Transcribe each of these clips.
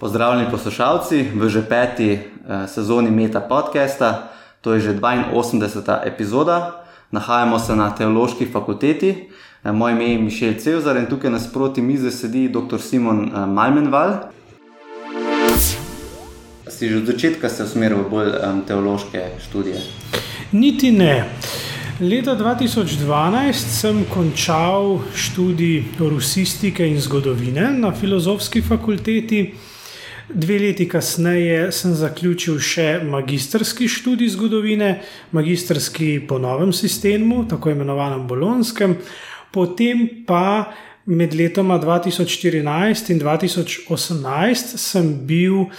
Pozdravljeni poslušalci v že peti eh, sezoni Meta podcasta, to je že 82. epizoda. Nahajamo se na teološki fakulteti. Eh, moje ime je Mišel Cevzar in tukaj nasproti mize sedi dr. Simon eh, Malmenval. Si že od začetka se usmeril v bolj um, teološke študije? Niti ne. Leta 2012 sem končal študij rusistike in zgodovine na filozofski fakulteti. Dve leti kasneje sem zaključil še magistrski študij zgodovine, magistrski po novem sistemu, tako imenovanem Bolonskem, potem pa med letoma 2014 in 2018 sem bil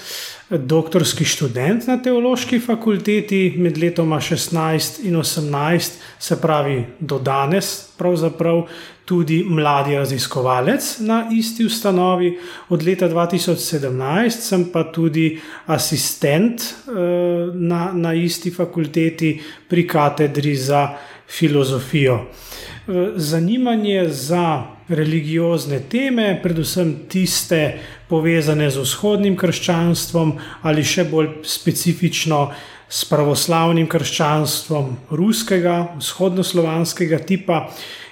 doktorski študent na teološki fakulteti, med letoma 16 in 18, se pravi do danes, pravzaprav tudi mladi raziskovalec na isti ustanovi. Od leta 2017 sem pa tudi asistent eh, na, na isti fakulteti pri katedri za filozofijo. Eh, zanimanje za religiozne teme, predvsem tiste povezane z vzhodnim krščanstvom ali še bolj specifično s pravoslavnim krščanstvom ruskega, vzhodnoslovanskega tipa,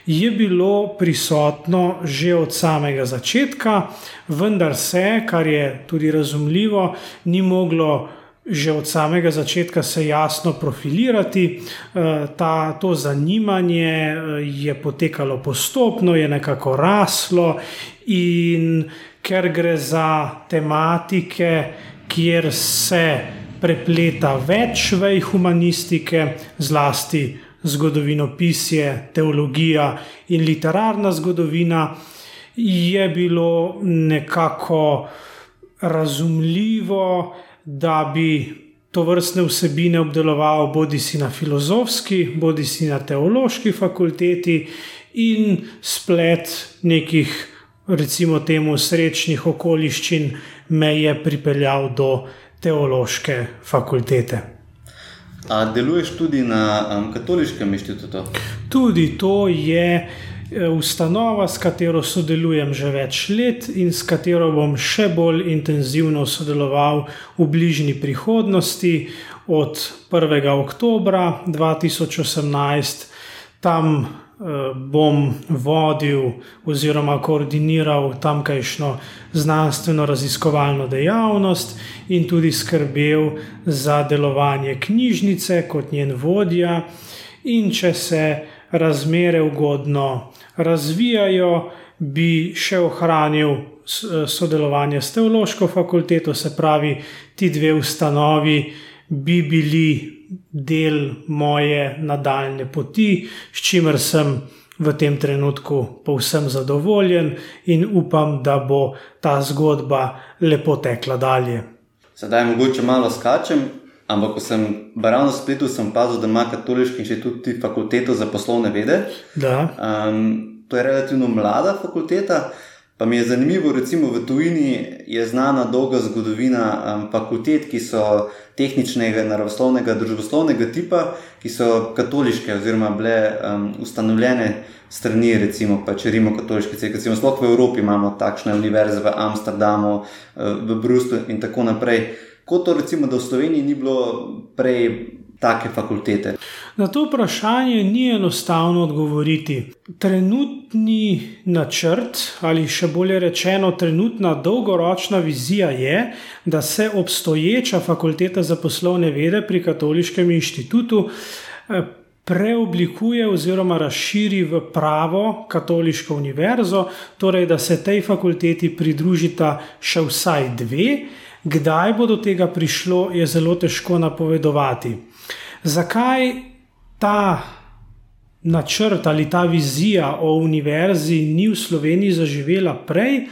je bilo prisotno že od samega začetka, vendar se, kar je tudi razumljivo, ni moglo že od samega začetka se jasno profilirati. Eh, ta, to zanimanje eh, je potekalo postopno, je nekako raslo, in ker gre za tematike, kjer se prepleta več vej humanistike, zlasti zgodovinopisje, teologija in literarna zgodovina, je bilo nekako razumljivo, da bi to vrstne vsebine obdeloval bodi si na filozofski, bodi si na teološki fakulteti in splet nekih, recimo, temu srečnih okoliščin me je pripeljal do teološke fakultete. A deluješ tudi na um, katoliškem inštitutu? Tudi to je. Eh, ustanova, s katero sodelujem že več let in s katero bom še bolj intenzivno sodeloval v bližnji prihodnosti, od 1. oktobra 2018. Tam bom vodil oziroma koordiniral tamkajšno znanstveno-raziskovalno dejavnost in tudi skrbel za delovanje knjižnice kot njen vodja. In če se razmere ugodno razvijajo, bi še ohranil sodelovanje s teološko fakulteto, se pravi, ti dve ustanovi bi bili del moje nadaljne poti, s čimer sem v tem trenutku povsem zadovoljen in upam, da bo ta zgodba lepo tekla dalje. Sedaj mogoče malo skačem. Ampak, ko sem bral na spletu, sem opazil, da ima katoliški inštitut tudi fakulteto za poslovne vede. Um, to je relativno mlada fakulteta, pa mi je zanimivo, recimo v tujini je znana dolga zgodovina um, fakultet, ki so tehničnega, naravoslovnega, družboslovnega tipa, ki so katoliške oziroma bile um, ustanovljene strani, recimo pač Rimo-katoliške cerkve. Recimo, sploh v Evropi imamo takšne univerze v Amsterdamu, uh, v Bruslu in tako naprej. Kot to, recimo, da v Sloveniji ni bilo prej take fakultete? Na to vprašanje ni enostavno odgovoriti. Trenutni načrt, ali še bolje rečeno, trenutna dolgoročna vizija je, da se obstoječa fakulteta za poslovne vede pri Katoliškem inštitutu. Eh, preoblikuje oziroma razširi v pravo katoliško univerzo, torej da se tej fakulteti pridružita še vsaj dve, Kdaj bo do tega prišlo, je zelo težko napovedovati. Zakaj ta načrt ali ta vizija o univerzi ni v Sloveniji zaživela prej?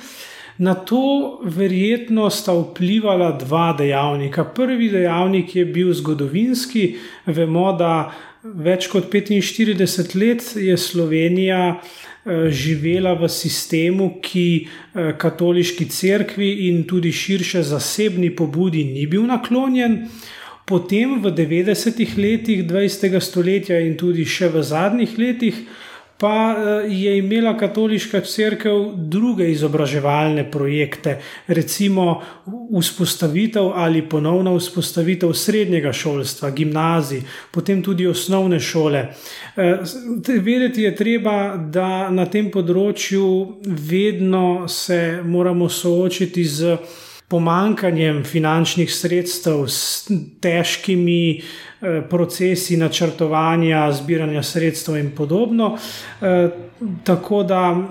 Na to verjetno sta vplivala dva dejavnika. Prvi dejavnik je bil zgodovinski. Vemo, da več kot 45 let je Slovenija Eh, živela v sistemu, ki eh, katoliški cerkvi in tudi širše zasebni pobudi ni bil naklonjen. Potem v 90-ih letih 20. stoletja in tudi še v zadnjih letih pa eh, je imela katoliška crkva druge izobraževalne projekte, recimo vzpostavitev ali ponovna vzpostavitev srednjega šolstva, gimnazij, potem tudi osnovne šole. Eh, vedeti je treba, da na tem področju vedno se moramo soočiti z pomankanjem finančnih sredstev, s težkimi eh, procesi načrtovanja, zbiranja sredstev in podobno. Eh, tako da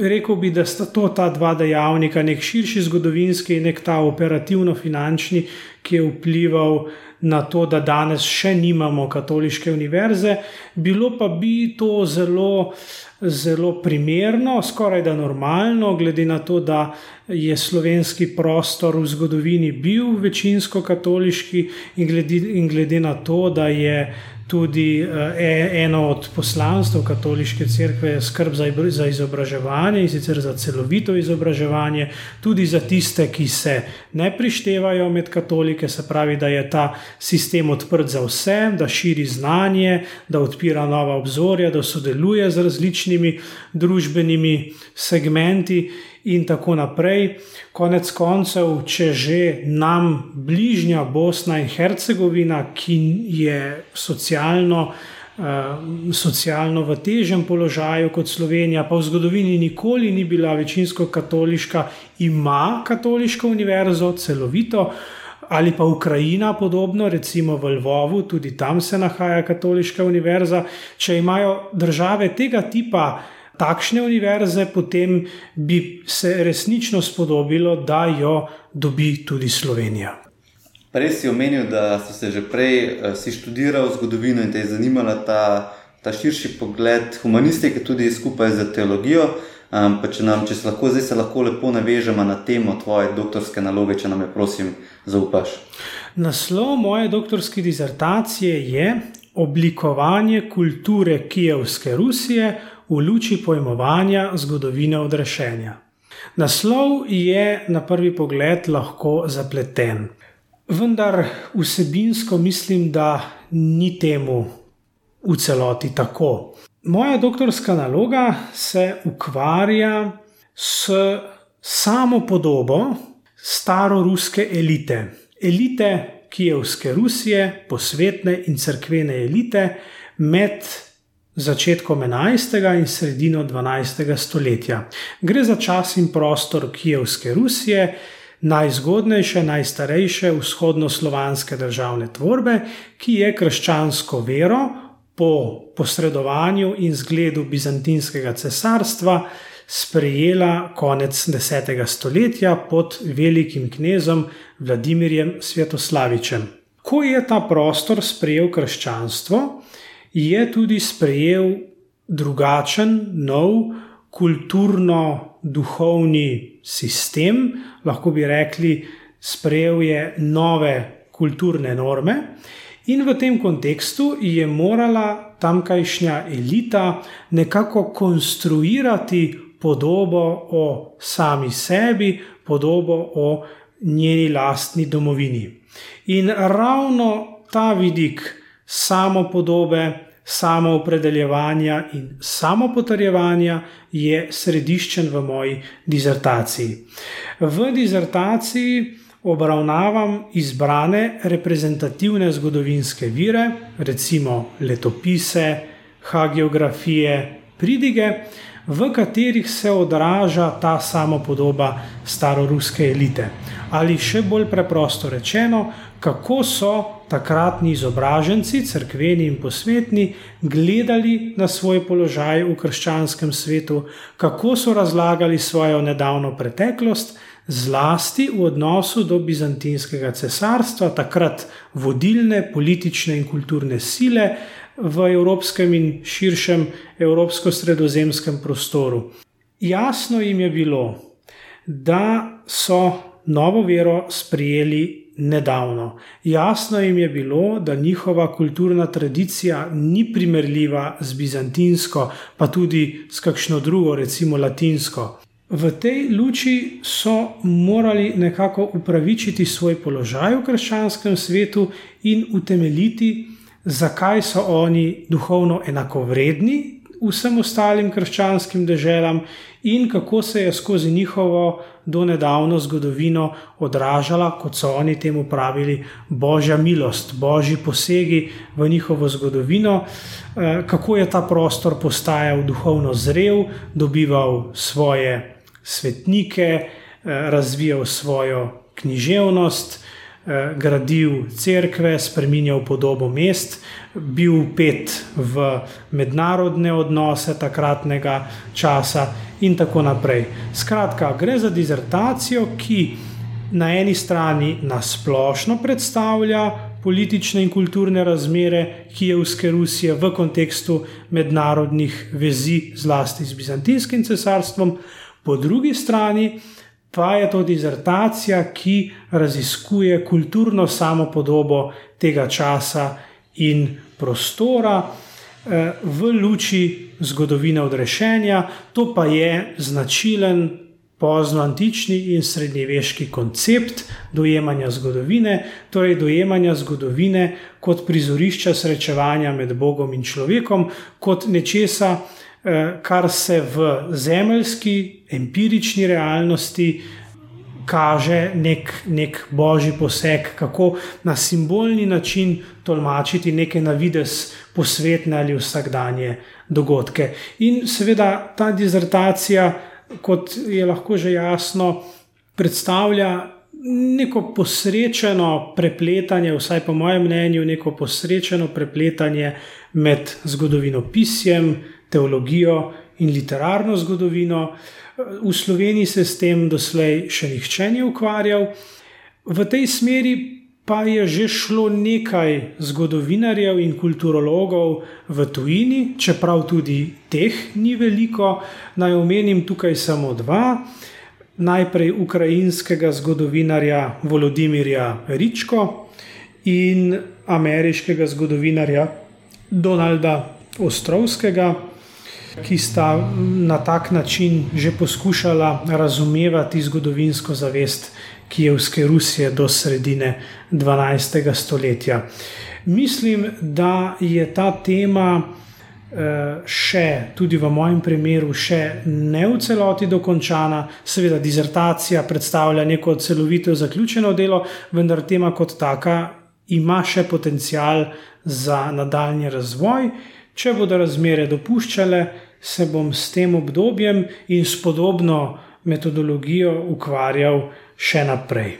rekel bi, da sta to ta dva dejavnika, nek širši zgodovinski in nek ta operativno-finančni, ki je vplival. Na to, da danes še nimamo katoliške univerze, bilo pa bi to zelo, zelo primerno, skoraj da normalno, glede na to, da je slovenski prostor v zgodovini bil večinsko katoliški, in glede, in glede na to, da je tudi eh, eno od poslanstv katoliške cerkve skrb za, za izobraževanje in sicer za celovito izobraževanje, tudi za tiste, ki se ne prištevajo med katolike, se pravi, da je ta sistem odprt za vse, da širi znanje, da odpira nova obzorja, da sodeluje z različnimi družbenimi segmenti in tako naprej. Konec koncev, če že nam bližnja Bosna in Hercegovina, ki je socialno, uh, socialno v težjem položaju kot Slovenija, pa v zgodovini nikoli ni bila večinsko katoliška, ima katoliško univerzo, celovito. Ali pa Ukrajina, podobno, recimo v Lvovu, tudi tam se nahaja katoliška univerza. Če imajo države tega tipa, takšne univerze, potem bi se resnično spodobilo, da jo dobi tudi Slovenija. Prej si omenil, da si se že prej eh, si študiral zgodovino in te je zanimala ta, ta širši pogled humanistike, tudi skupaj z teologijo. Um, če, nam, če se lahko zdaj se lahko lepo navežemo na temo tvoje doktorske naloge, če nam je, prosim, zaupaš. Naslov moje doktorske disertacije je Oblikovanje kulture Kijevske Rusije v luči pojmovanja zgodovine odrešenja. Naslov je na prvi pogled lahko zapleten, vendar vsebinsko mislim, da ni temu v celoti tako. Moja doktorska naloga se ukvarja s samo podobo staroruske elite, elite Kijevske Rusije, posvetne in crkvene elite med začetkom 11. in sredino 12. stoletja. Gre za čas in prostor Kijevske Rusije, najzgodnejše, najstarejše vzhodnoslovanske državne tvorbe, ki je krščansko vero po posredovanju in zgledu bizantinskega cesarstva sprejela konec 10. stoletja pod velikim knezom Vladimirjem Svetoslavičem. Ko je ta prostor sprejel krščanstvo, je tudi sprejel drugačen, nov kulturno-duhovni sistem, lahko bi rekli, sprejel je nove kulturne norme. In v tem kontekstu je morala tamkajšnja elita nekako konstruirati podobo o sami sebi, podobo o njeni lastni domovini. In ravno ta vidik samo podobe, samo opredeljevanja in samo potrjevanja je središčen v moji disertaciji. V disertaciji obravnavam izbrane reprezentativne zgodovinske vire, recimo letopise, hagiografije, pridige, v katerih se odraža ta samopodoba staroruske elite. Ali še bolj preprosto rečeno, kako so takratni izobraženci, crkveni in posvetni, gledali na svoj položaj v krščanskem svetu, kako so razlagali svojo nedavno preteklost, zlasti v odnosu do bizantinskega cesarstva, takrat vodilne politične in kulturne sile v evropskem in širšem evropsko-sredozemskem prostoru. Jasno jim je bilo, da so novo vero sprijeli nedavno. Jasno jim je bilo, da njihova kulturna tradicija ni primerljiva z bizantinsko, pa tudi s kakšno drugo, recimo latinsko. V tej luči so morali nekako upravičiti svoj položaj v krščanskem svetu in utemeljiti, zakaj so oni duhovno enakovredni vsem ostalim krščanskim deželam in kako se je skozi njihovo do nedavno zgodovino odražala, kot so oni temu pravili, božja milost, božji posegi v njihovo zgodovino, eh, kako je ta prostor postajal duhovno zrel, dobival svoje svetnike, eh, razvijal svojo književnost. Eh, gradil cerkve, spremenjal podobo mest, bil pet v mednarodne odnose takratnega časa in tako naprej. Skratka, gre za dizertacijo, ki na eni strani nasplošno predstavlja politične in kulturne razmere Kijevske Rusije v kontekstu mednarodnih vezi, zlasti z Bizantinskim cesarstvom, po drugi strani pa je to dizertacija, ki raziskuje kulturno samopodobo tega časa in prostora eh, v luči zgodovine odrešenja, to pa je značilen poznoantični in srednjeveški koncept dojemanja zgodovine, torej dojemanja zgodovine kot prizorišča srečevanja med Bogom in človekom, kot nečesa, kar se v zemeljski, empirični realnosti kaže nek, nek božji poseg, kako na simbolni način tolmačiti neke navides posvetne ali vsakdanje dogodke. In seveda ta dizertacija, kot je lahko že jasno, predstavlja. Neko posrečeno prepletanje, vsaj po mojem mnenju, neko posrečeno prepletanje med zgodovinopisjem, teologijo in literarno zgodovino. V Sloveniji se s tem doslej še nihče ni ukvarjal. V tej smeri pa je že šlo nekaj zgodovinarjev in kulturologov v tujini, čeprav tudi teh ni veliko. Naj omenim tukaj samo dva. Najprej ukrajinskega zgodovinarja Volodimirja Ričko in ameriškega zgodovinarja Donalda Ostrovskega ki sta na tak način že poskušala razumevati zgodovinsko zavest Kijevske Rusije do sredine 12. stoletja. Mislim, da je ta tema eh, še, tudi v mojem primeru, še ne v celoti dokončana. Seveda, dizertacija predstavlja neko celovito zaključeno delo, vendar tema kot taka ima še potencial za nadaljni razvoj. Če bodo razmere dopuščale, se bom s tem obdobjem in s podobno metodologijo ukvarjal še naprej.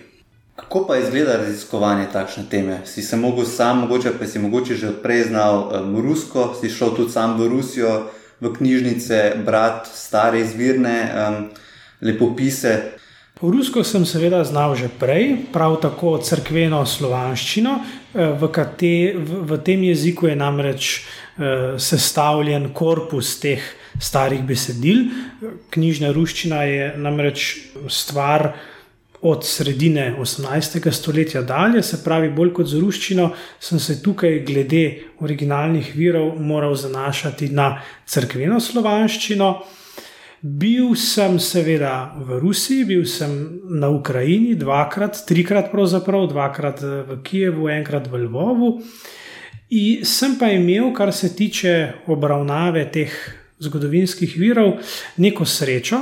Kako pa izgleda raziskovanje takšne teme? Si se mogel sam, mogoče pa si mogoče že odprej znal um, rusko, si šel tudi sam v Rusijo, v knjižnice, brat stare izvirne um, lepopise. Rusko sem seveda znal že prej, prav tako crkveno slovanščino, eh, v, kate, v, v tem jeziku je namreč eh, sestavljen korpus teh starih besedil. Knjižna ruščina je namreč stvar od sredine 18. stoletja dalje, se pravi, bolj kot z ruščino, sem se tukaj, glede originalnih virov, moral zanašati na crkveno slovanščino. Bil sem seveda v Rusiji, bil sem na Ukrajini dvakrat, trikrat, pravzaprav dvakrat v Kijevu, enkrat v Lvovu. In sem pa imel, kar se tiče obravnave teh zgodovinskih virov, neko srečo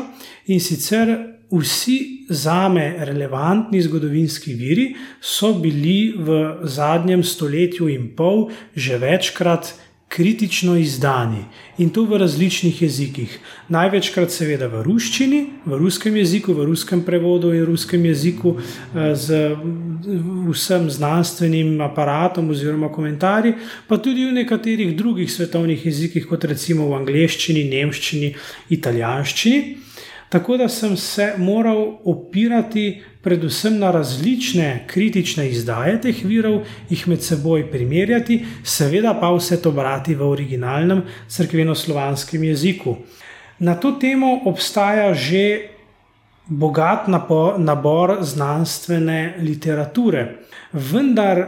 in sicer vsi za me relevantni zgodovinski viri so bili v zadnjem stoletju in pol že večkrat kritično izdani in to v različnih jezikih. Največkrat, seveda, v ruščini, v ruskem jeziku, v ruskem prevodu in ruskem jeziku, eh, z vsem znanstvenim aparatom oziroma komentarji, pa tudi v nekaterih drugih svetovnih jezikih, kot recimo v angleščini, nemščini, italijanščini. Tako da sem se moral opirati predvsem na različne kritične izdaje teh virov, jih med seboj primerjati, seveda pa vse to brati v originalnem crkveno-slovanskem jeziku. Na to temo obstaja že bogat nabor znanstvene literature, vendar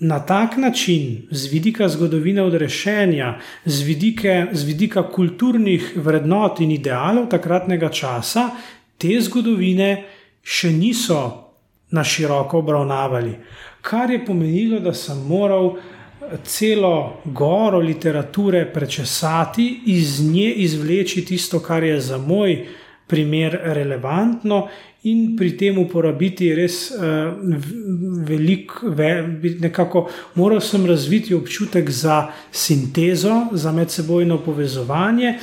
na tak način, z vidika zgodovine odrešenja, z, vidike, z vidika kulturnih vrednot in idealov takratnega časa, te zgodovine še niso na široko obravnavali. Kar je pomenilo, da sem moral celo goro literature prečesati, iz nje izvleči tisto, kar je za moj primer relevantno. In pri tem uporabiti res uh, veliko, ve, nekako moral sem razviti občutek za sintezo, za medsebojno povezovanje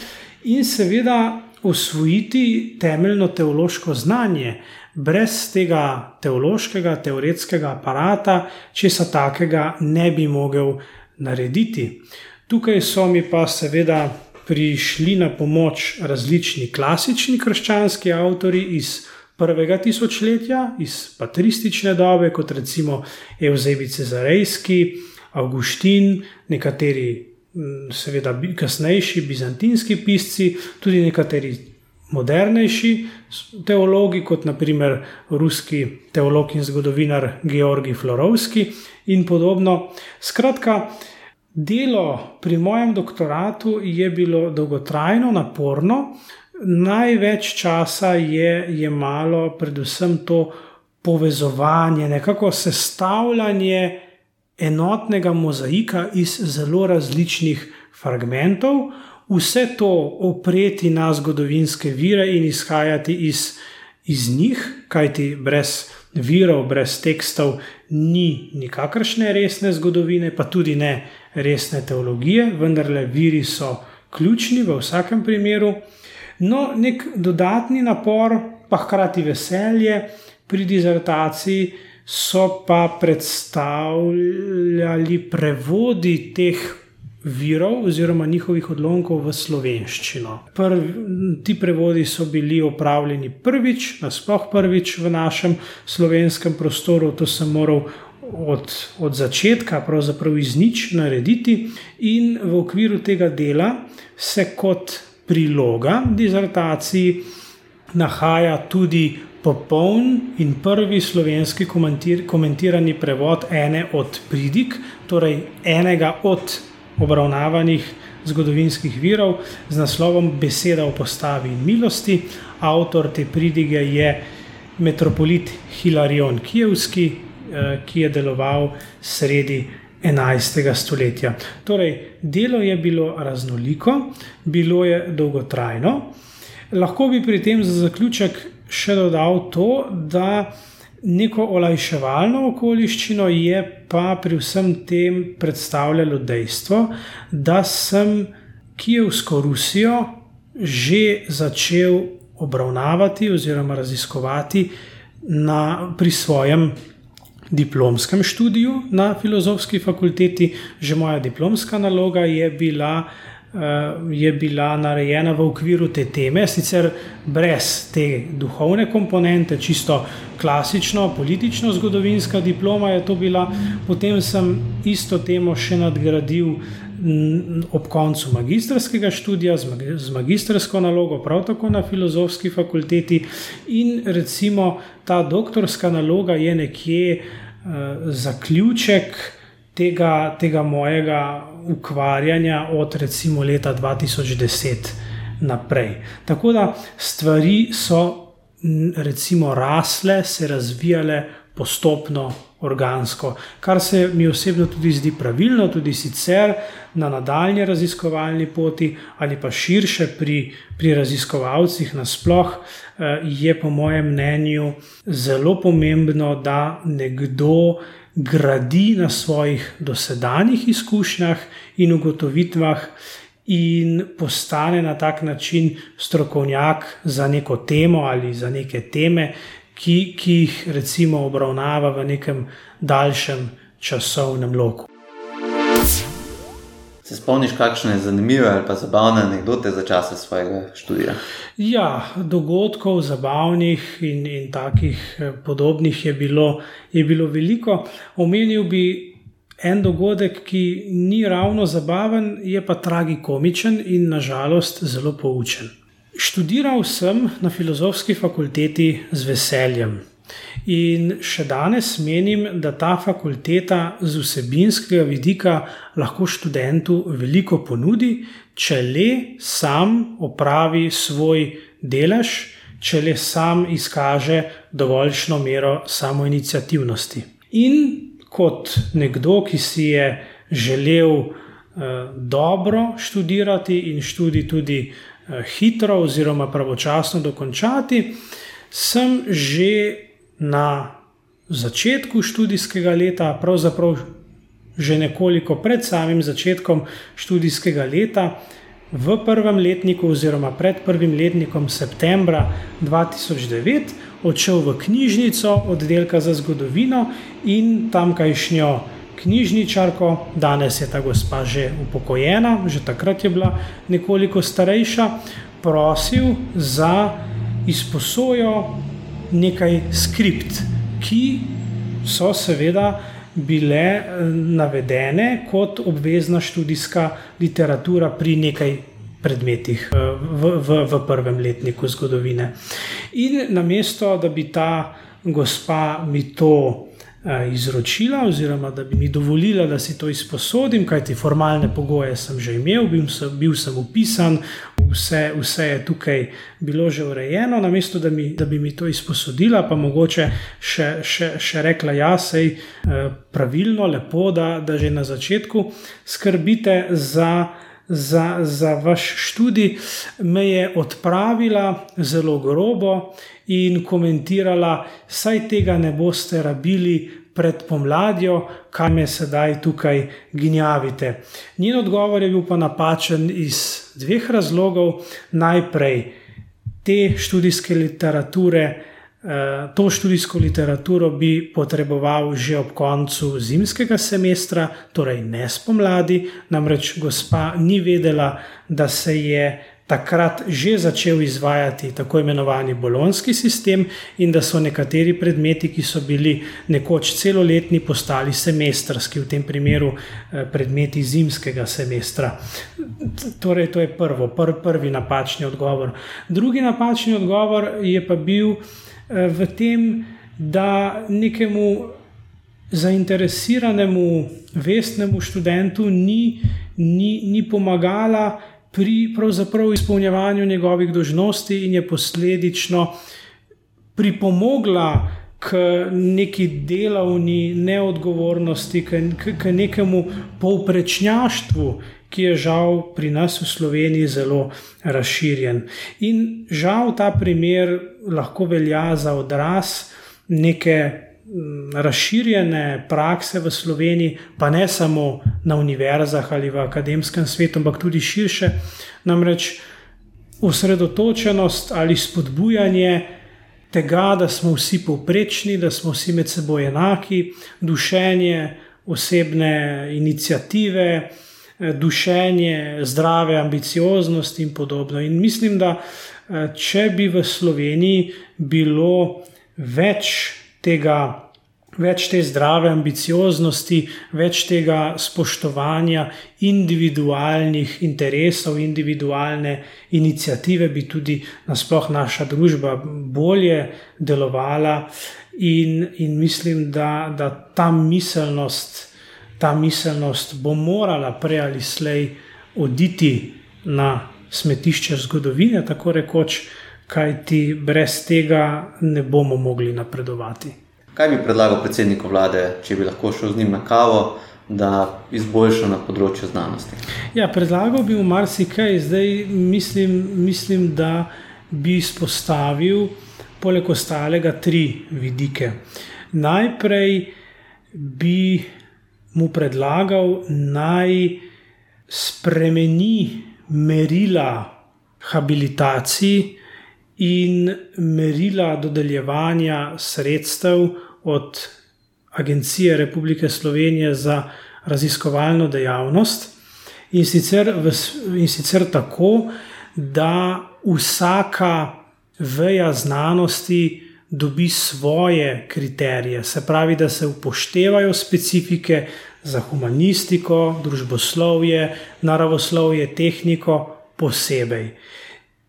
in seveda osvojiti temeljno teološko znanje. Brez tega teološkega, teoretskega aparata, česa takega ne bi mogel narediti. Tukaj so mi pa seveda prišli na pomoč različni klasični krščanski avtori iz prvega tisočletja, iz patristične dobe, kot recimo Evzebice Zarejski, Augustin, nekateri seveda kasnejši bizantinski pisci, tudi nekateri modernejši teologi, kot naprimer ruski teolog in zgodovinar Georgi Florovski in podobno. Skratka, delo pri mojem doktoratu je bilo dolgotrajno, naporno, največ časa je jemalo predvsem to povezovanje, nekako sestavljanje enotnega mozaika iz zelo različnih fragmentov, vse to opreti na zgodovinske vire in izhajati iz, iz njih, kajti brez virov, brez tekstov ni nikakršne resne zgodovine, pa tudi ne resne teologije, vendar le viri so ključni v vsakem primeru. No, nek dodatni napor, pa hkrati veselje pri dizertaciji so pa predstavljali prevodi teh virov oziroma njihovih odlomkov v slovenščino. Prv, ti prevodi so bili opravljeni prvič, nasploh prvič v našem slovenskem prostoru, to sem moral. Od, od začetka, pravzaprav iz nič narediti, in v okviru tega dela se kot priloga dizertaciji nahaja tudi popoln in prvi slovenski komentir, komentirani prevod ene od pridig, torej enega od obravnavanih zgodovinskih virov z naslovom Beseda o postavi in milosti. Avtor te pridige je metropolit Hilarion Kijevski, eh, ki je deloval sredi 11. stoletja. Torej, delo je bilo raznoliko, bilo je dolgotrajno. Lahko bi pri tem za zaključek še dodal to, da neko olajševalno okoliščino je pa pri vsem tem predstavljalo dejstvo, da sem Kijevsko Rusijo že začel obravnavati oziroma raziskovati na, pri svojem diplomskem študiju na filozofski fakulteti. Že moja diplomska naloga je bila je bila narejena v okviru te teme, sicer brez te duhovne komponente, čisto klasično, politično zgodovinska diploma je to bila. Potem sem isto temo še nadgradil ob koncu magistrskega študija z magistrsko nalogo, prav tako na filozofski fakulteti. In recimo ta doktorska naloga je nekje uh, zaključek tega, tega mojega ukvarjanja od recimo leta 2010 naprej. Tako da stvari so recimo rasle, se razvijale postopno, organsko, kar se mi osebno tudi zdi pravilno, tudi sicer na nadaljni raziskovalni poti ali pa širše pri, pri raziskovalcih nasploh, eh, je po mojem mnenju zelo pomembno, da nekdo gradi na svojih dosedanjih izkušnjah in ugotovitvah, in postane na tak način strokovnjak za neko temo ali za neke teme, ki, ki jih recimo obravnava v nekem daljšem časovnem loku. Se spomniš, kakšne zanimive ali pa zabavne anekdote za čase svojega študija? Ja, dogodkov, zabavnih in, in takih eh, podobnih je bilo, je bilo veliko. Omenil bi en dogodek, ki ni ravno zabaven, je pa tragikomičen in nažalost zelo poučen. Študiral sem na filozofski fakulteti z veseljem. In še danes menim, da ta fakulteta z vsebinskega vidika lahko študentu veliko ponudi, če le sam opravi svoj delež, če le sam izkaže dovoljšno mero samoinicijativnosti. In kot nekdo, ki si je želel uh, dobro študirati in študij tudi hitro oziroma pravočasno dokončati, sem že na začetku študijskega leta, pravzaprav že nekoliko pred samim začetkom študijskega leta, v prvem letniku oziroma pred prvim letnikom septembra 2009 odšel v knjižnico oddelka za zgodovino in tamkajšnjo knjižničarko, danes je ta gospa že upokojena, že takrat je bila nekoliko starejša, prosil za izposojo nekaj skript, ki so seveda bile eh, navedene kot obvezna študijska literatura pri nekaj predmetih eh, v, v, v prvem letniku zgodovine. In namesto, da bi ta gospa mi to izročila, oziroma da bi mi dovolila, da si to izposodim, kajti formalne pogoje sem že imel, bil sem, bil sem upisan, vse, vse je tukaj bilo že urejeno, namesto da, mi, da bi mi to izposodila, pa mogoče še, še, še rekla: Ja, sej eh, pravilno, lepo, da, da že na začetku skrbite za. Za, za vaš študij me je odpravila zelo grobo in komentirala, saj tega ne boste rabili pred pomladjo, kaj me sedaj tukaj gnjavite. Njen odgovor je bil pa napačen iz dveh razlogov. Najprej te študijske literature. Eh, to študijsko literaturo bi potreboval že ob koncu zimskega semestra, torej ne spomladi, namreč gospa ni vedela, da se je takrat že začel izvajati tako imenovani bolonski sistem in da so nekateri predmeti, ki so bili nekoč celoletni, postali semestrski, v tem primeru eh, predmeti zimskega semestra. Torej, to je prvo, pr prvi napačni odgovor. Drugi napačni odgovor je pa bil eh, v tem, da nekemu zainteresiranemu, vestnemu študentu ni, ni, ni pomagala pri izpolnjevanju njegovih dožnosti in je posledično pripomogla k neki delovni neodgovornosti, k, k, k nekemu povprečnjaštvu, ki je žal pri nas v Sloveniji zelo razširjen. In žal ta primer lahko velja za odraz neke razširjene prakse v Sloveniji, pa ne samo na univerzah ali v akademskem svetu, ampak tudi širše. Namreč osredotočenost ali spodbujanje tega, da smo vsi povprečni, da smo vsi med seboj enaki, dušenje osebne inicijative, dušenje zdrave ambicioznosti in podobno. In mislim, da če bi v Sloveniji bilo več tega, več te zdrave ambicioznosti, več tega spoštovanja individualnih interesov, individualne inicijative, bi tudi nasplošno naša družba bolje delovala. In, in mislim, da, da ta miselnost. Ta miselnost bo morala prej ali slej oditi na smetišče zgodovine, tako rekoč, kajti brez tega ne bomo mogli napredovati. Kaj bi predlagal predsedniku vlade, če bi lahko šel z njim na kavo, da izboljša na področju znanosti? Ja, predlagal bi mu marsikaj, zdaj mislim, mislim, da bi izpostavil, poleg ostalega, tri vidike. Najprej bi mu predlagal, naj spremeni merila habilitacij in merila dodeljevanja sredstev od Agencije Republike Slovenije za raziskovalno dejavnost. In sicer, v, in sicer tako, da vsaka veja znanosti dobi svoje kriterije, se pravi, da se upoštevajo specifike za humanistiko, družboslovje, naravoslovje, tehniko posebej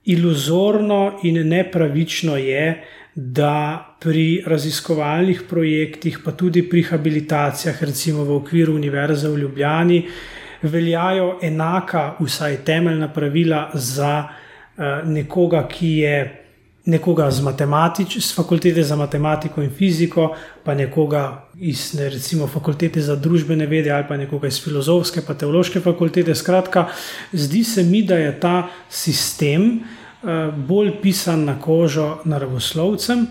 iluzorno in nepravično je, da pri raziskovalnih projektih, pa tudi pri habilitacijah, recimo v okviru Univerze v Ljubljani, veljajo enaka, vsaj temeljna pravila za uh, nekoga, ki je nekoga z, z fakultete za matematiko in fiziko, pa nekoga iz ne, recimo fakultete za družbene vede ali pa nekoga iz filozofske pa teološke fakultete. Skratka, zdi se mi, da je ta sistem uh, bolj pisan na kožo naravoslovcem.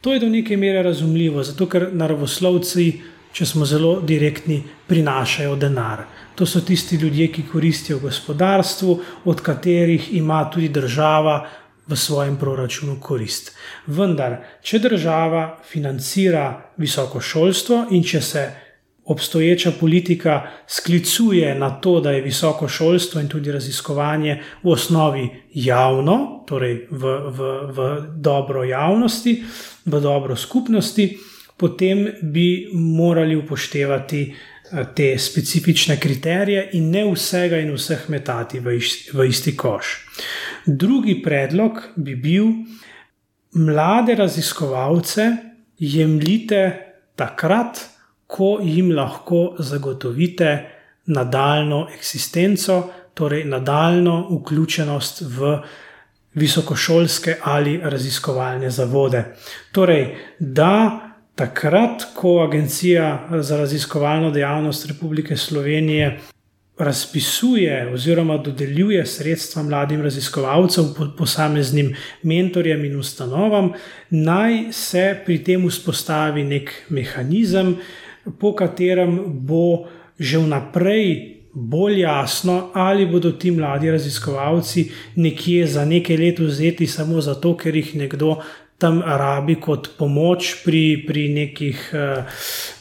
To je do neke mere razumljivo, zato ker naravoslovci, če smo zelo direktni, prinašajo denar. To so tisti ljudje, ki koristijo gospodarstvu, od katerih ima tudi država v svojem proračunu korist. Vendar, če država financira visoko šolstvo in če se obstoječa politika sklicuje na to, da je visoko šolstvo in tudi raziskovanje v osnovi javno, torej v, v, v dobro javnosti, v dobro skupnosti, potem bi morali upoštevati eh, te specifične kriterije in ne vsega in vseh metati v isti, v isti koš. Drugi predlog bi bil, mlade raziskovalce jemljite takrat, ko jim lahko zagotovite nadaljno eksistenco, torej nadaljno vključenost v visokošolske ali raziskovalne zavode. Torej, da takrat, ko Agencija za raziskovalno dejavnost Republike Slovenije razpisuje oziroma dodeljuje sredstva mladim raziskovalcem, posameznim mentorjem in ustanovam, naj se pri tem vzpostavi nek mehanizem, po katerem bo že vnaprej bolj jasno, ali bodo ti mladi raziskovalci nekje za nekaj let vzeti samo zato, ker jih nekdo tam rabi kot pomoč pri, pri, nekih, eh,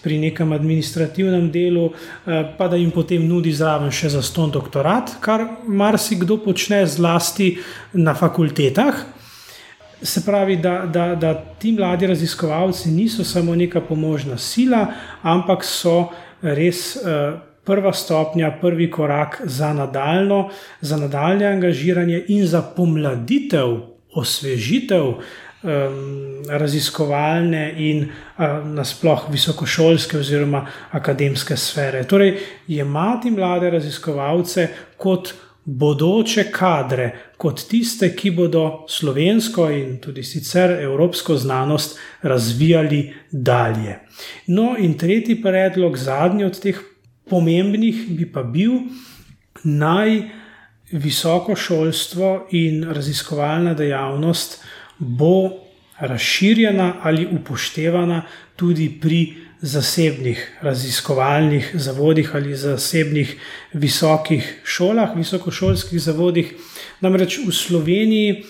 pri nekem administrativnem delu, eh, pa da jim potem nudi zraven še za ston doktorat, kar marsikdo počne zlasti na fakultetah. Se pravi, da, da, da ti mladi raziskovalci niso samo neka pomožna sila, ampak so res uh, prva stopnja, prvi korak za, nadaljno, za nadaljne angažiranje in za pomladitev, osvežitev um, raziskovalne in uh, nasplošno visokošolske oziroma akademske sfere. Torej, imati mlade raziskovalce kot bodoče kadre, kot tiste, ki bodo slovensko in tudi sicer evropsko znanost razvijali dalje. No, in tretji predlog, zadnji od teh pomembnih, bi pa bil naj. Visoko šolstvo in raziskovalna dejavnost bo razširjena ali upoštevana tudi pri zasebnih raziskovalnih zavodih ali zasebnih visokih šolah, visokošolskih zavodih. Namreč v Sloveniji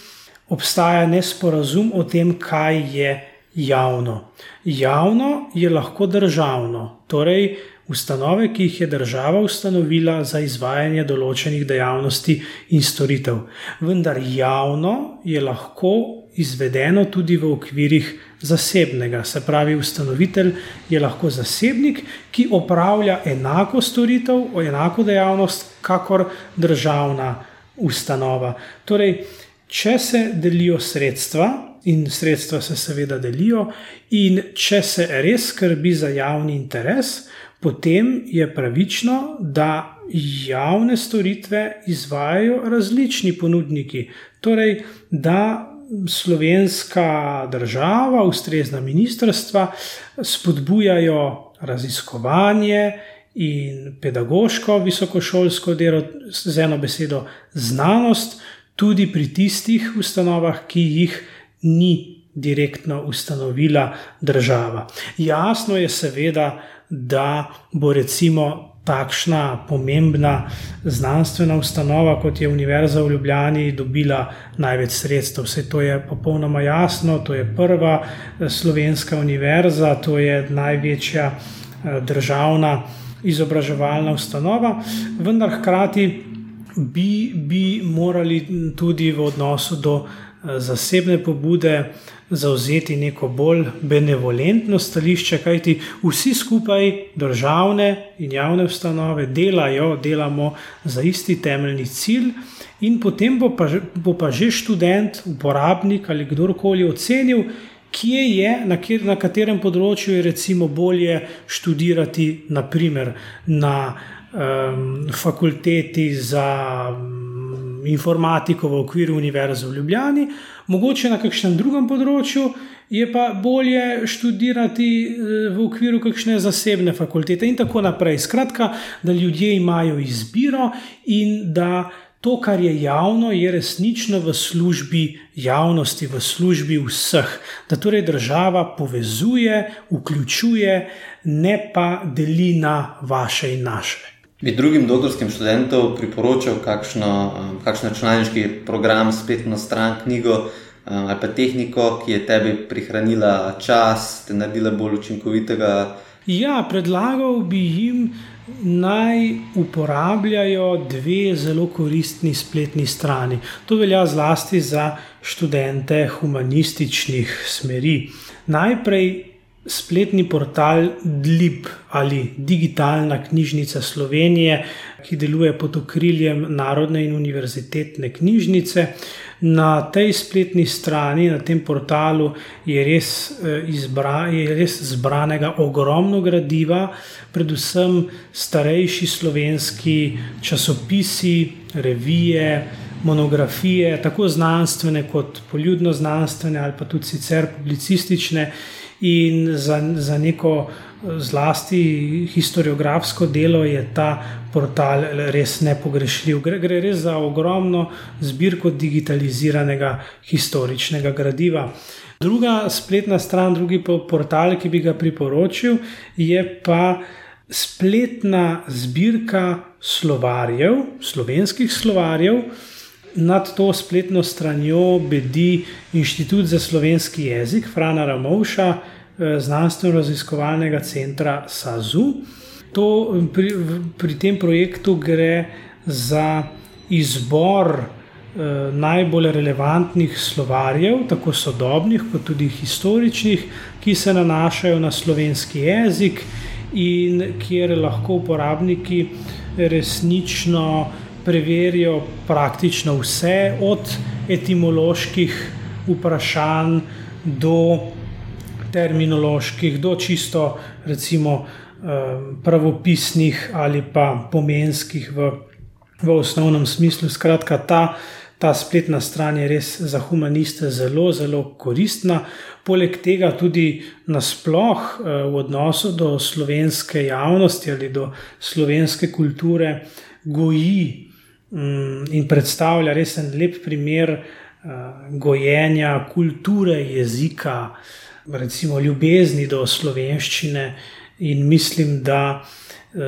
obstaja nesporazum o tem, kaj je javno. Javno je lahko državno, torej ustanove, ki jih je država ustanovila za izvajanje določenih dejavnosti in storitev. Vendar javno je lahko izvedeno tudi v okvirih zasebnega. Se pravi, ustanovitelj je lahko zasebnik, ki opravlja enako storitev, enako dejavnost, kakor državna ustanova. Torej, če se delijo sredstva, in sredstva se seveda delijo, in če se res skrbi za javni interes, potem je pravično, da javne storitve izvajajo različni ponudniki. Torej, da slovenska država, ustrezna ministrstva spodbujajo raziskovanje in pedagoško, visokošolsko delo, z eno besedo, znanost, tudi pri tistih ustanovah, ki jih ni direktno ustanovila država. Jasno je, seveda, da bo recimo takšna pomembna znanstvena ustanova, kot je Univerza v Ljubljani, dobila največ sredstev. Vse to je popolnoma jasno, to je prva eh, slovenska univerza, to je največja eh, državna izobraževalna ustanova, vendar hkrati bi, bi morali tudi v odnosu do zasebne pobude zauzeti neko bolj benevolentno stališče, kajti vsi skupaj, državne in javne ustanove, delajo, delamo za isti temeljni cilj, in potem bo pa, bo pa že študent, uporabnik ali kdorkoli ocenil, kje je, na, kjer, na katerem področju je recimo bolje študirati, naprimer na um, fakulteti za informatiko v okviru Univerze v Ljubljani, mogoče na kakšnem drugem področju. Je pa bolje študirati v okviru kakšne zasebne fakultete, in tako naprej. Skratka, da ljudje imajo izbiro in da to, kar je javno, je resnično v službi javnosti, v službi vseh. Da torej država povezuje, vključuje, ne pa deli na vaše in naše. Bi drugim doktorskim študentom priporočal kakšno, um, kakšno računalniški program, spletno stran, knjigo um, ali pa tehniko, ki je tebi prihranila čas, te naredila bolj učinkovitega? Ja, predlagal bi jim naj uporabljajo dve zelo koristni spletni strani. To velja zlasti za študente humanističnih smeri. Najprej spletni portal DLIB ali Digitalna knjižnica Slovenije, ki deluje pod okriljem Narodne in univerzitetne knjižnice. Na tej spletni strani, na tem portalu, je res, eh, izbra, je res zbranega ogromno gradiva, predvsem starejši slovenski časopisi, revije, monografije, tako znanstvene kot poljudno znanstvene ali pa tudi sicer publicistične. In za, za neko zlasti historiografsko delo je ta portal res nepogrešljiv. Gre, gre res za ogromno zbirko digitaliziranega historičnega gradiva. Druga spletna stran, drugi portal, ki bi ga priporočil, je pa spletna zbirka slovarjev, slovenskih slovarjev. Nad to spletno stranjo bedi Inštitut za slovenski jezik Frana Ramovša, Eh, znanstveno-raziskovalnega centra SAZU. To, pri, pri tem projektu gre za izbor eh, najbolj relevantnih slovarjev, tako sodobnih, kot tudi historičnih, ki se nanašajo na slovenski jezik in kjer lahko uporabniki resnično preverijo praktično vse, od etimoloških vprašanj do terminoloških, do čisto recimo pravopisnih ali pa pomenskih v, v osnovnem smislu. Skratka, ta, ta spletna stran je res za humaniste zelo, zelo koristna. Poleg tega tudi nasploh v odnosu do slovenske javnosti ali do slovenske kulture goji in predstavlja res en lep primer gojenja kulture, jezika recimo, ljubezni do slovenščine, in mislim, da eh,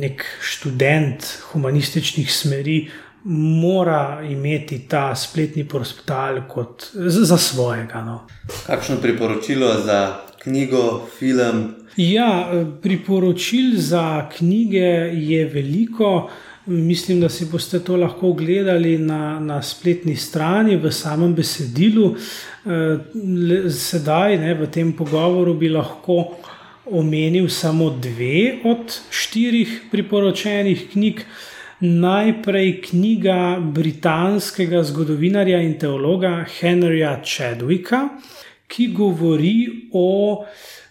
nek študent humanističnih smeri mora imeti ta spletni portal kot za svojega. No. Kakšno priporočilo za knjigo, film? Ja, priporočil za knjige je veliko. Mislim, da si boste to lahko ogledali na, na spletni strani, v samem besedilu. Eh, sedaj, ne, v tem pogovoru, bi lahko omenil samo dve od štirih priporočenih knjig. Najprej knjiga britanskega zgodovinarja in teologa Henryja Chadwicka, ki govori o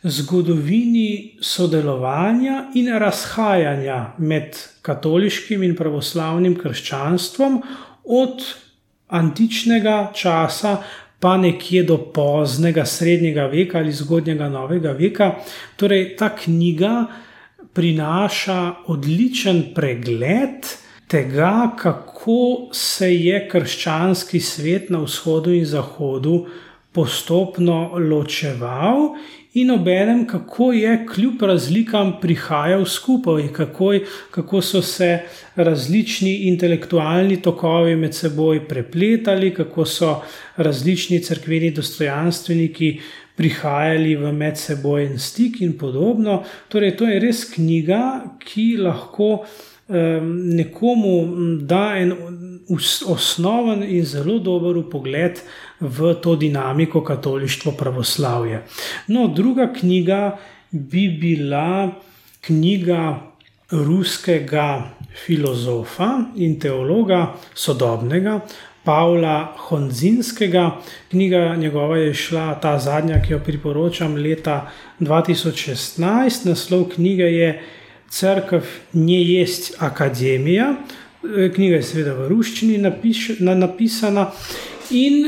zgodovini sodelovanja in razhajanja med katoliškim in pravoslavnim krščanstvom od antičnega časa pa nekje do poznega srednjega veka ali zgodnjega novega veka. Torej, ta knjiga prinaša odličen pregled tega, kako se je krščanski svet na vzhodu in zahodu postopno ločeval in obenem, kako je kljub razlikam prihajal skupaj, kako, kako so se različni intelektualni tokovi med seboj prepletali, kako so različni crkveni dostojanstveniki prihajali v medsebojen stik in podobno. Torej, to je res knjiga, ki lahko um, nekomu da en osnoven in zelo dober pogled v to dinamiko katolištvo pravoslavje. No, druga knjiga bi bila knjiga ruskega filozofa in teologa sodobnega. Pavla Honzinskega, knjiga njegova je šla, ta zadnja, ki jo priporočam, leta 2016. Naslov knjige je Cerkev, ne jest akademija, Knjiga je seveda v ruščini napiš, na, napisana in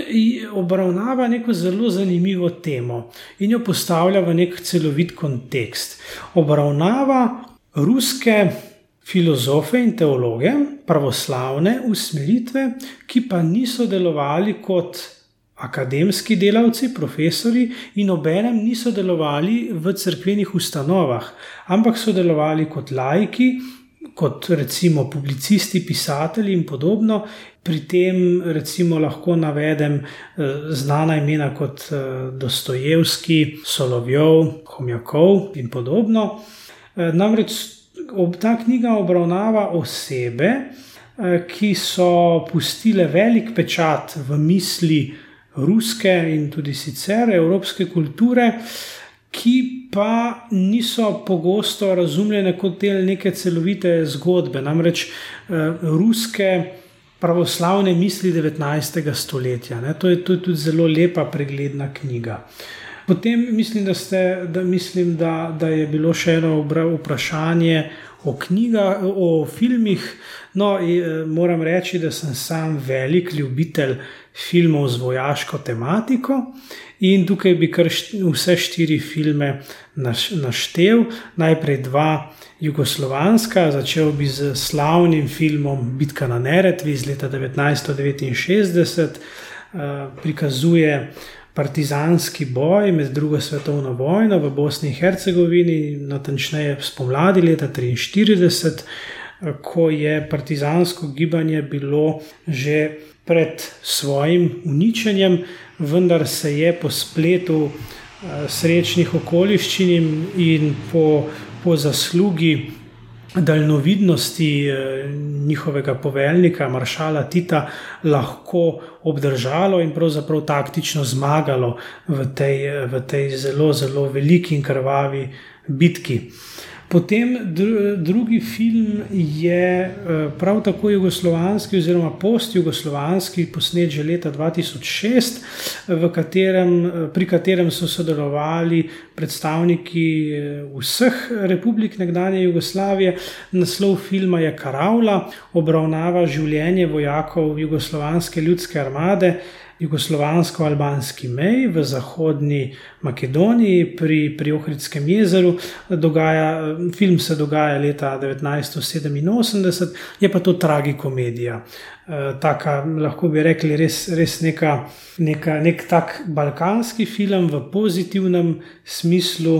obravnava neko zelo zanimivo temo in jo postavlja v nek celovit kontekst. Obravnava ruske filozofe in teologe, pravoslavne usmeritve, ki pa niso delovali kot akademski delavci, profesori in obenem niso delovali v crkvenih ustanovah, ampak so delovali kot laiki, kot recimo publicisti, pisatelji in podobno. Pri tem recimo lahko navedem eh, znana imena kot eh, Dostojevski, Solovjov, Homjakov in podobno. Eh, namreč ta knjiga obravnava osebe, ki so pustile velik pečat v misli ruske in tudi sicer evropske kulture, ki pa niso pogosto razumljene kot del neke celovite zgodbe, namreč eh, ruske pravoslavne misli 19. stoletja. To je, to je tudi zelo lepa, pregledna knjiga. Potem mislim, da, ste, da, mislim da, da je bilo še eno vprašanje o knjigah, o filmih. No, eh, moram reči, da sem sam velik ljubitelj filmov z vojaško tematiko. In tukaj bi kar vse štiri filme naštel. Najprej dva jugoslovanska, začel bi z slavnim filmom Bitka na Neretvi iz leta 1969, eh, prikazuje partizanski boj med drugo svetovno vojno v Bosni in Hercegovini, natančneje spomladi leta 1943, eh, ko je partizansko gibanje bilo že pred svojim uničenjem vendar se je po spletu eh, srečnih okoliščin in po, po zaslugi daljnovidnosti eh, njihovega poveljnika, maršala Tita, lahko obdržalo in pravzaprav taktično zmagalo v tej, v tej zelo, zelo veliki in krvavi bitki. Potem drugi film je eh, prav tako jugoslovanski, oziroma post-jugoslovanski, posnet že leta 2006, katerem, eh, pri katerem so sodelovali predstavniki eh, vseh republik nekdanje Jugoslavije. Naslov filma je Karavla, obravnava življenje vojakov jugoslovanske ljudske armade jugoslovansko-albanski meji v zahodni Makedoniji pri, pri Ohridskem jezeru. Dogaja, film se dogaja leta 1987, je pa to tragikomedija. E, taka, lahko bi rekli, res, res neka, neka, nek tak balkanski film v pozitivnem smislu,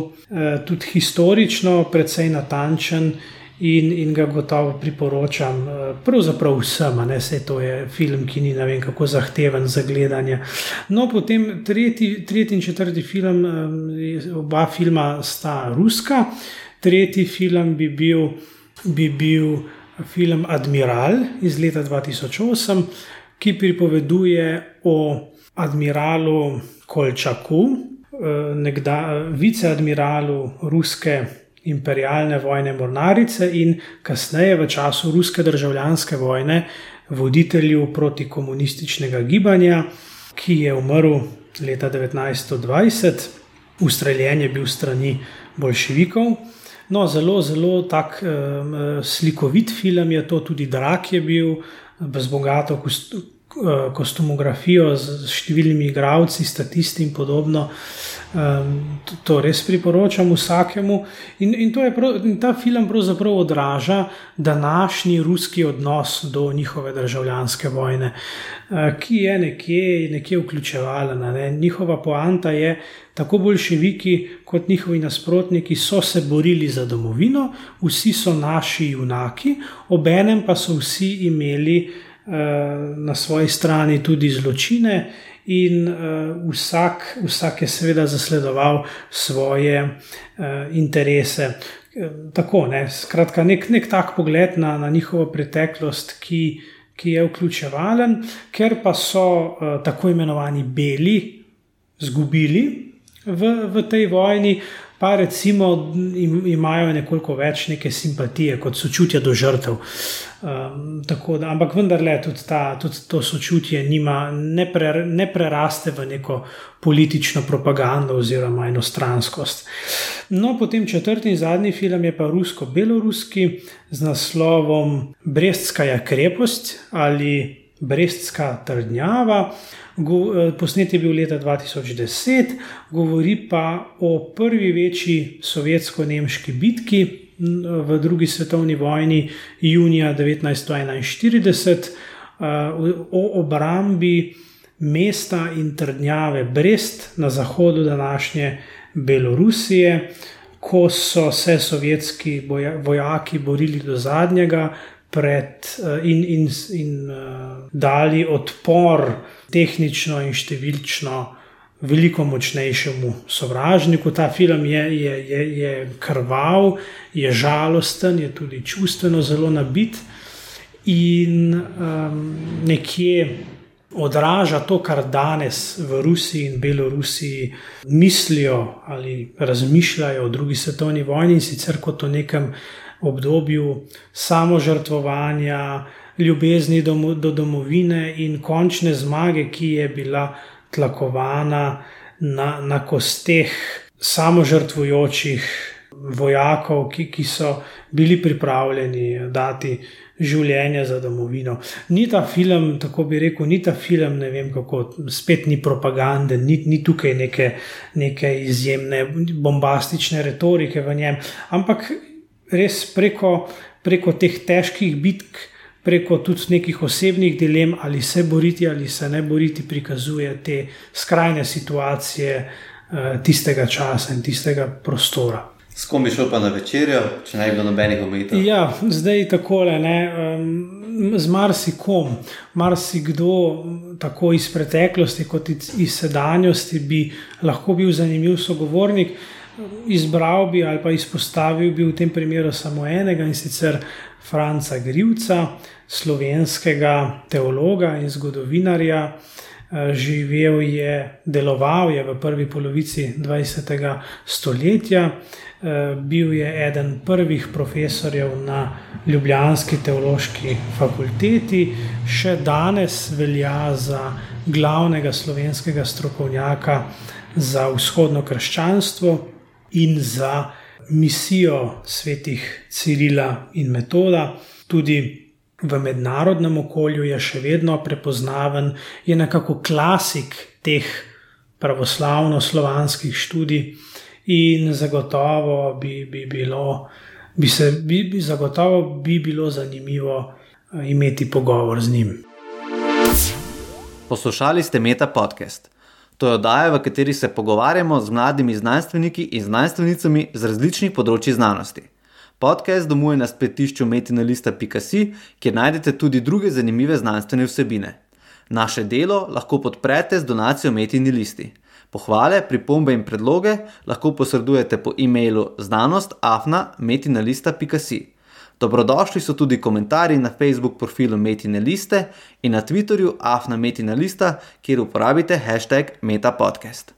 tudi historično, precej natančen in, in ga gotovo priporočam, eh, pravzaprav vsem, ne se to je film, ki ni vem, kako zahteven za gledanje. No, potem tretji, tretji in četrti film, eh, oba filma sta ruska, tretji film bi bil, bi bil film Admiral iz leta 2008, ki pripoveduje o admiralu Kolčaku. Eh, nekda, viceadmiralu ruske imperialne vojne mornarice in kasneje v času ruske državljanske vojne voditelju protikomunističnega gibanja, ki je umrl leta 1920, ustreljen je bil strani bolševikov. No, zelo, zelo tak eh, slikovit film je to, tudi Drak je bil, z bogato Eh, kostumografijo z številnimi igravci, statisti in podobno. To res priporočam vsakemu. In, in, je, in ta film pravzaprav odraža današnji ruski odnos do njihove državljanske vojne, eh, ki je nekje, nekje vključevalna. Ne. Njihova poanta je, tako boljševiki kot njihovi nasprotniki so se borili za domovino, vsi so naši junaki, obenem pa so vsi imeli. Eh, na svoji strani tudi zločine, in uh, vsak, vsak je seveda zasledoval svoje uh, interese. Tako, ne, skratka, nek, nek tak pogled na, na njihovo preteklost, ki, ki je vključevalen, ker pa so tako imenovani beli izgubili v, v tej vojni, pa recimo im, imajo nekoliko več neke simpatije, kot sočutje do žrtev. Um, da, ampak vendarle tudi, ta, tudi to sočutje nima, ne, pre, ne preraste v neko politično propagando oziroma enostranskost. No, potem četrti in zadnji film je pa rusko-beloruski z naslovom Brestska krepost ali Brestska trdnjava. Eh, posnet je bil leta 2010, govori pa o prvi večji sovjetsko-nemški bitki v drugi svetovni vojni, junija 1941, eh, o obrambi mesta in trdnjave Brest na zahodu današnje Belorusije. Ko so se sovjetski vojaki borili do zadnjega, pred, uh, in, in, in uh, dali odpor tehnično in številčno veliko močnejšemu sovražniku. Ta film je, je, je, je krval, je žalosten, je tudi čustveno zelo nabit in um, nekje. Odraža to, kar danes v Rusiji in Belorusiji mislijo ali razmišljajo o drugi svetovni vojni, in sicer kot o nekem obdobju samožrtvovanja, ljubezni do, do domovine in končne zmage, ki je bila tlakovana na, na kosteh samožrtvujočih vojakov, ki, ki so bili pripravljeni dati življenje za domovino. Ni ta film, tako bi rekel, ni ta film, ne vem kako, spet ni propagande, ni, ni tukaj neke, neke izjemne bombastične retorike v njem, ampak res preko, preko teh težkih bitk, preko tudi nekih osebnih dilem, ali se boriti ali se ne boriti, prikazuje te skrajne situacije uh, tistega časa in tistega prostora. S kom bi šel pa na večerjo, če ne bi bilo nobenih omejitev? Ja, zdaj takole, ne, um, z marsikom, marsikdo, tako iz preteklosti kot iz sedanjosti, bi lahko bil zanimiv sogovornik izbral bi ali pa izpostavil bi v tem primeru samo enega in sicer Franca Grivca, slovenskega teologa in zgodovinarja. Eh, živel je, deloval je v prvi polovici 20. stoletja, eh, bil je eden prvih profesorjev na Ljubljanski teološki fakulteti, še danes velja za glavnega slovenskega strokovnjaka za vzhodno krščanstvo in za misijo svetih Cirila in Metoda. Tudi v mednarodnem okolju je še vedno prepoznaven, je nekako klasik teh pravoslavno-slovanskih študij, in zagotovo bi, bi, bilo, bi, se, bi, bi, zagotovo bi bilo zanimivo eh, imeti pogovor z njim. Poslušali ste Meta podcast. To je oddaja, v kateri se pogovarjamo z mladimi znanstveniki in znanstvenicami z različnih področji znanosti. Podcast domuje na spletišču metinalista.si, kjer najdete tudi druge zanimive znanstvene vsebine. Naše delo lahko podprete z donacijo Metini listi. Pohvale, pripombe in predloge lahko posredujete po e-mailu znanost.afna.metinalista.si. Dobrodošli so tudi komentarji na Facebook profilu Metine Liste in na Twitterju Afna Metina Lista, kjer uporabite hashtag MetaPodcast.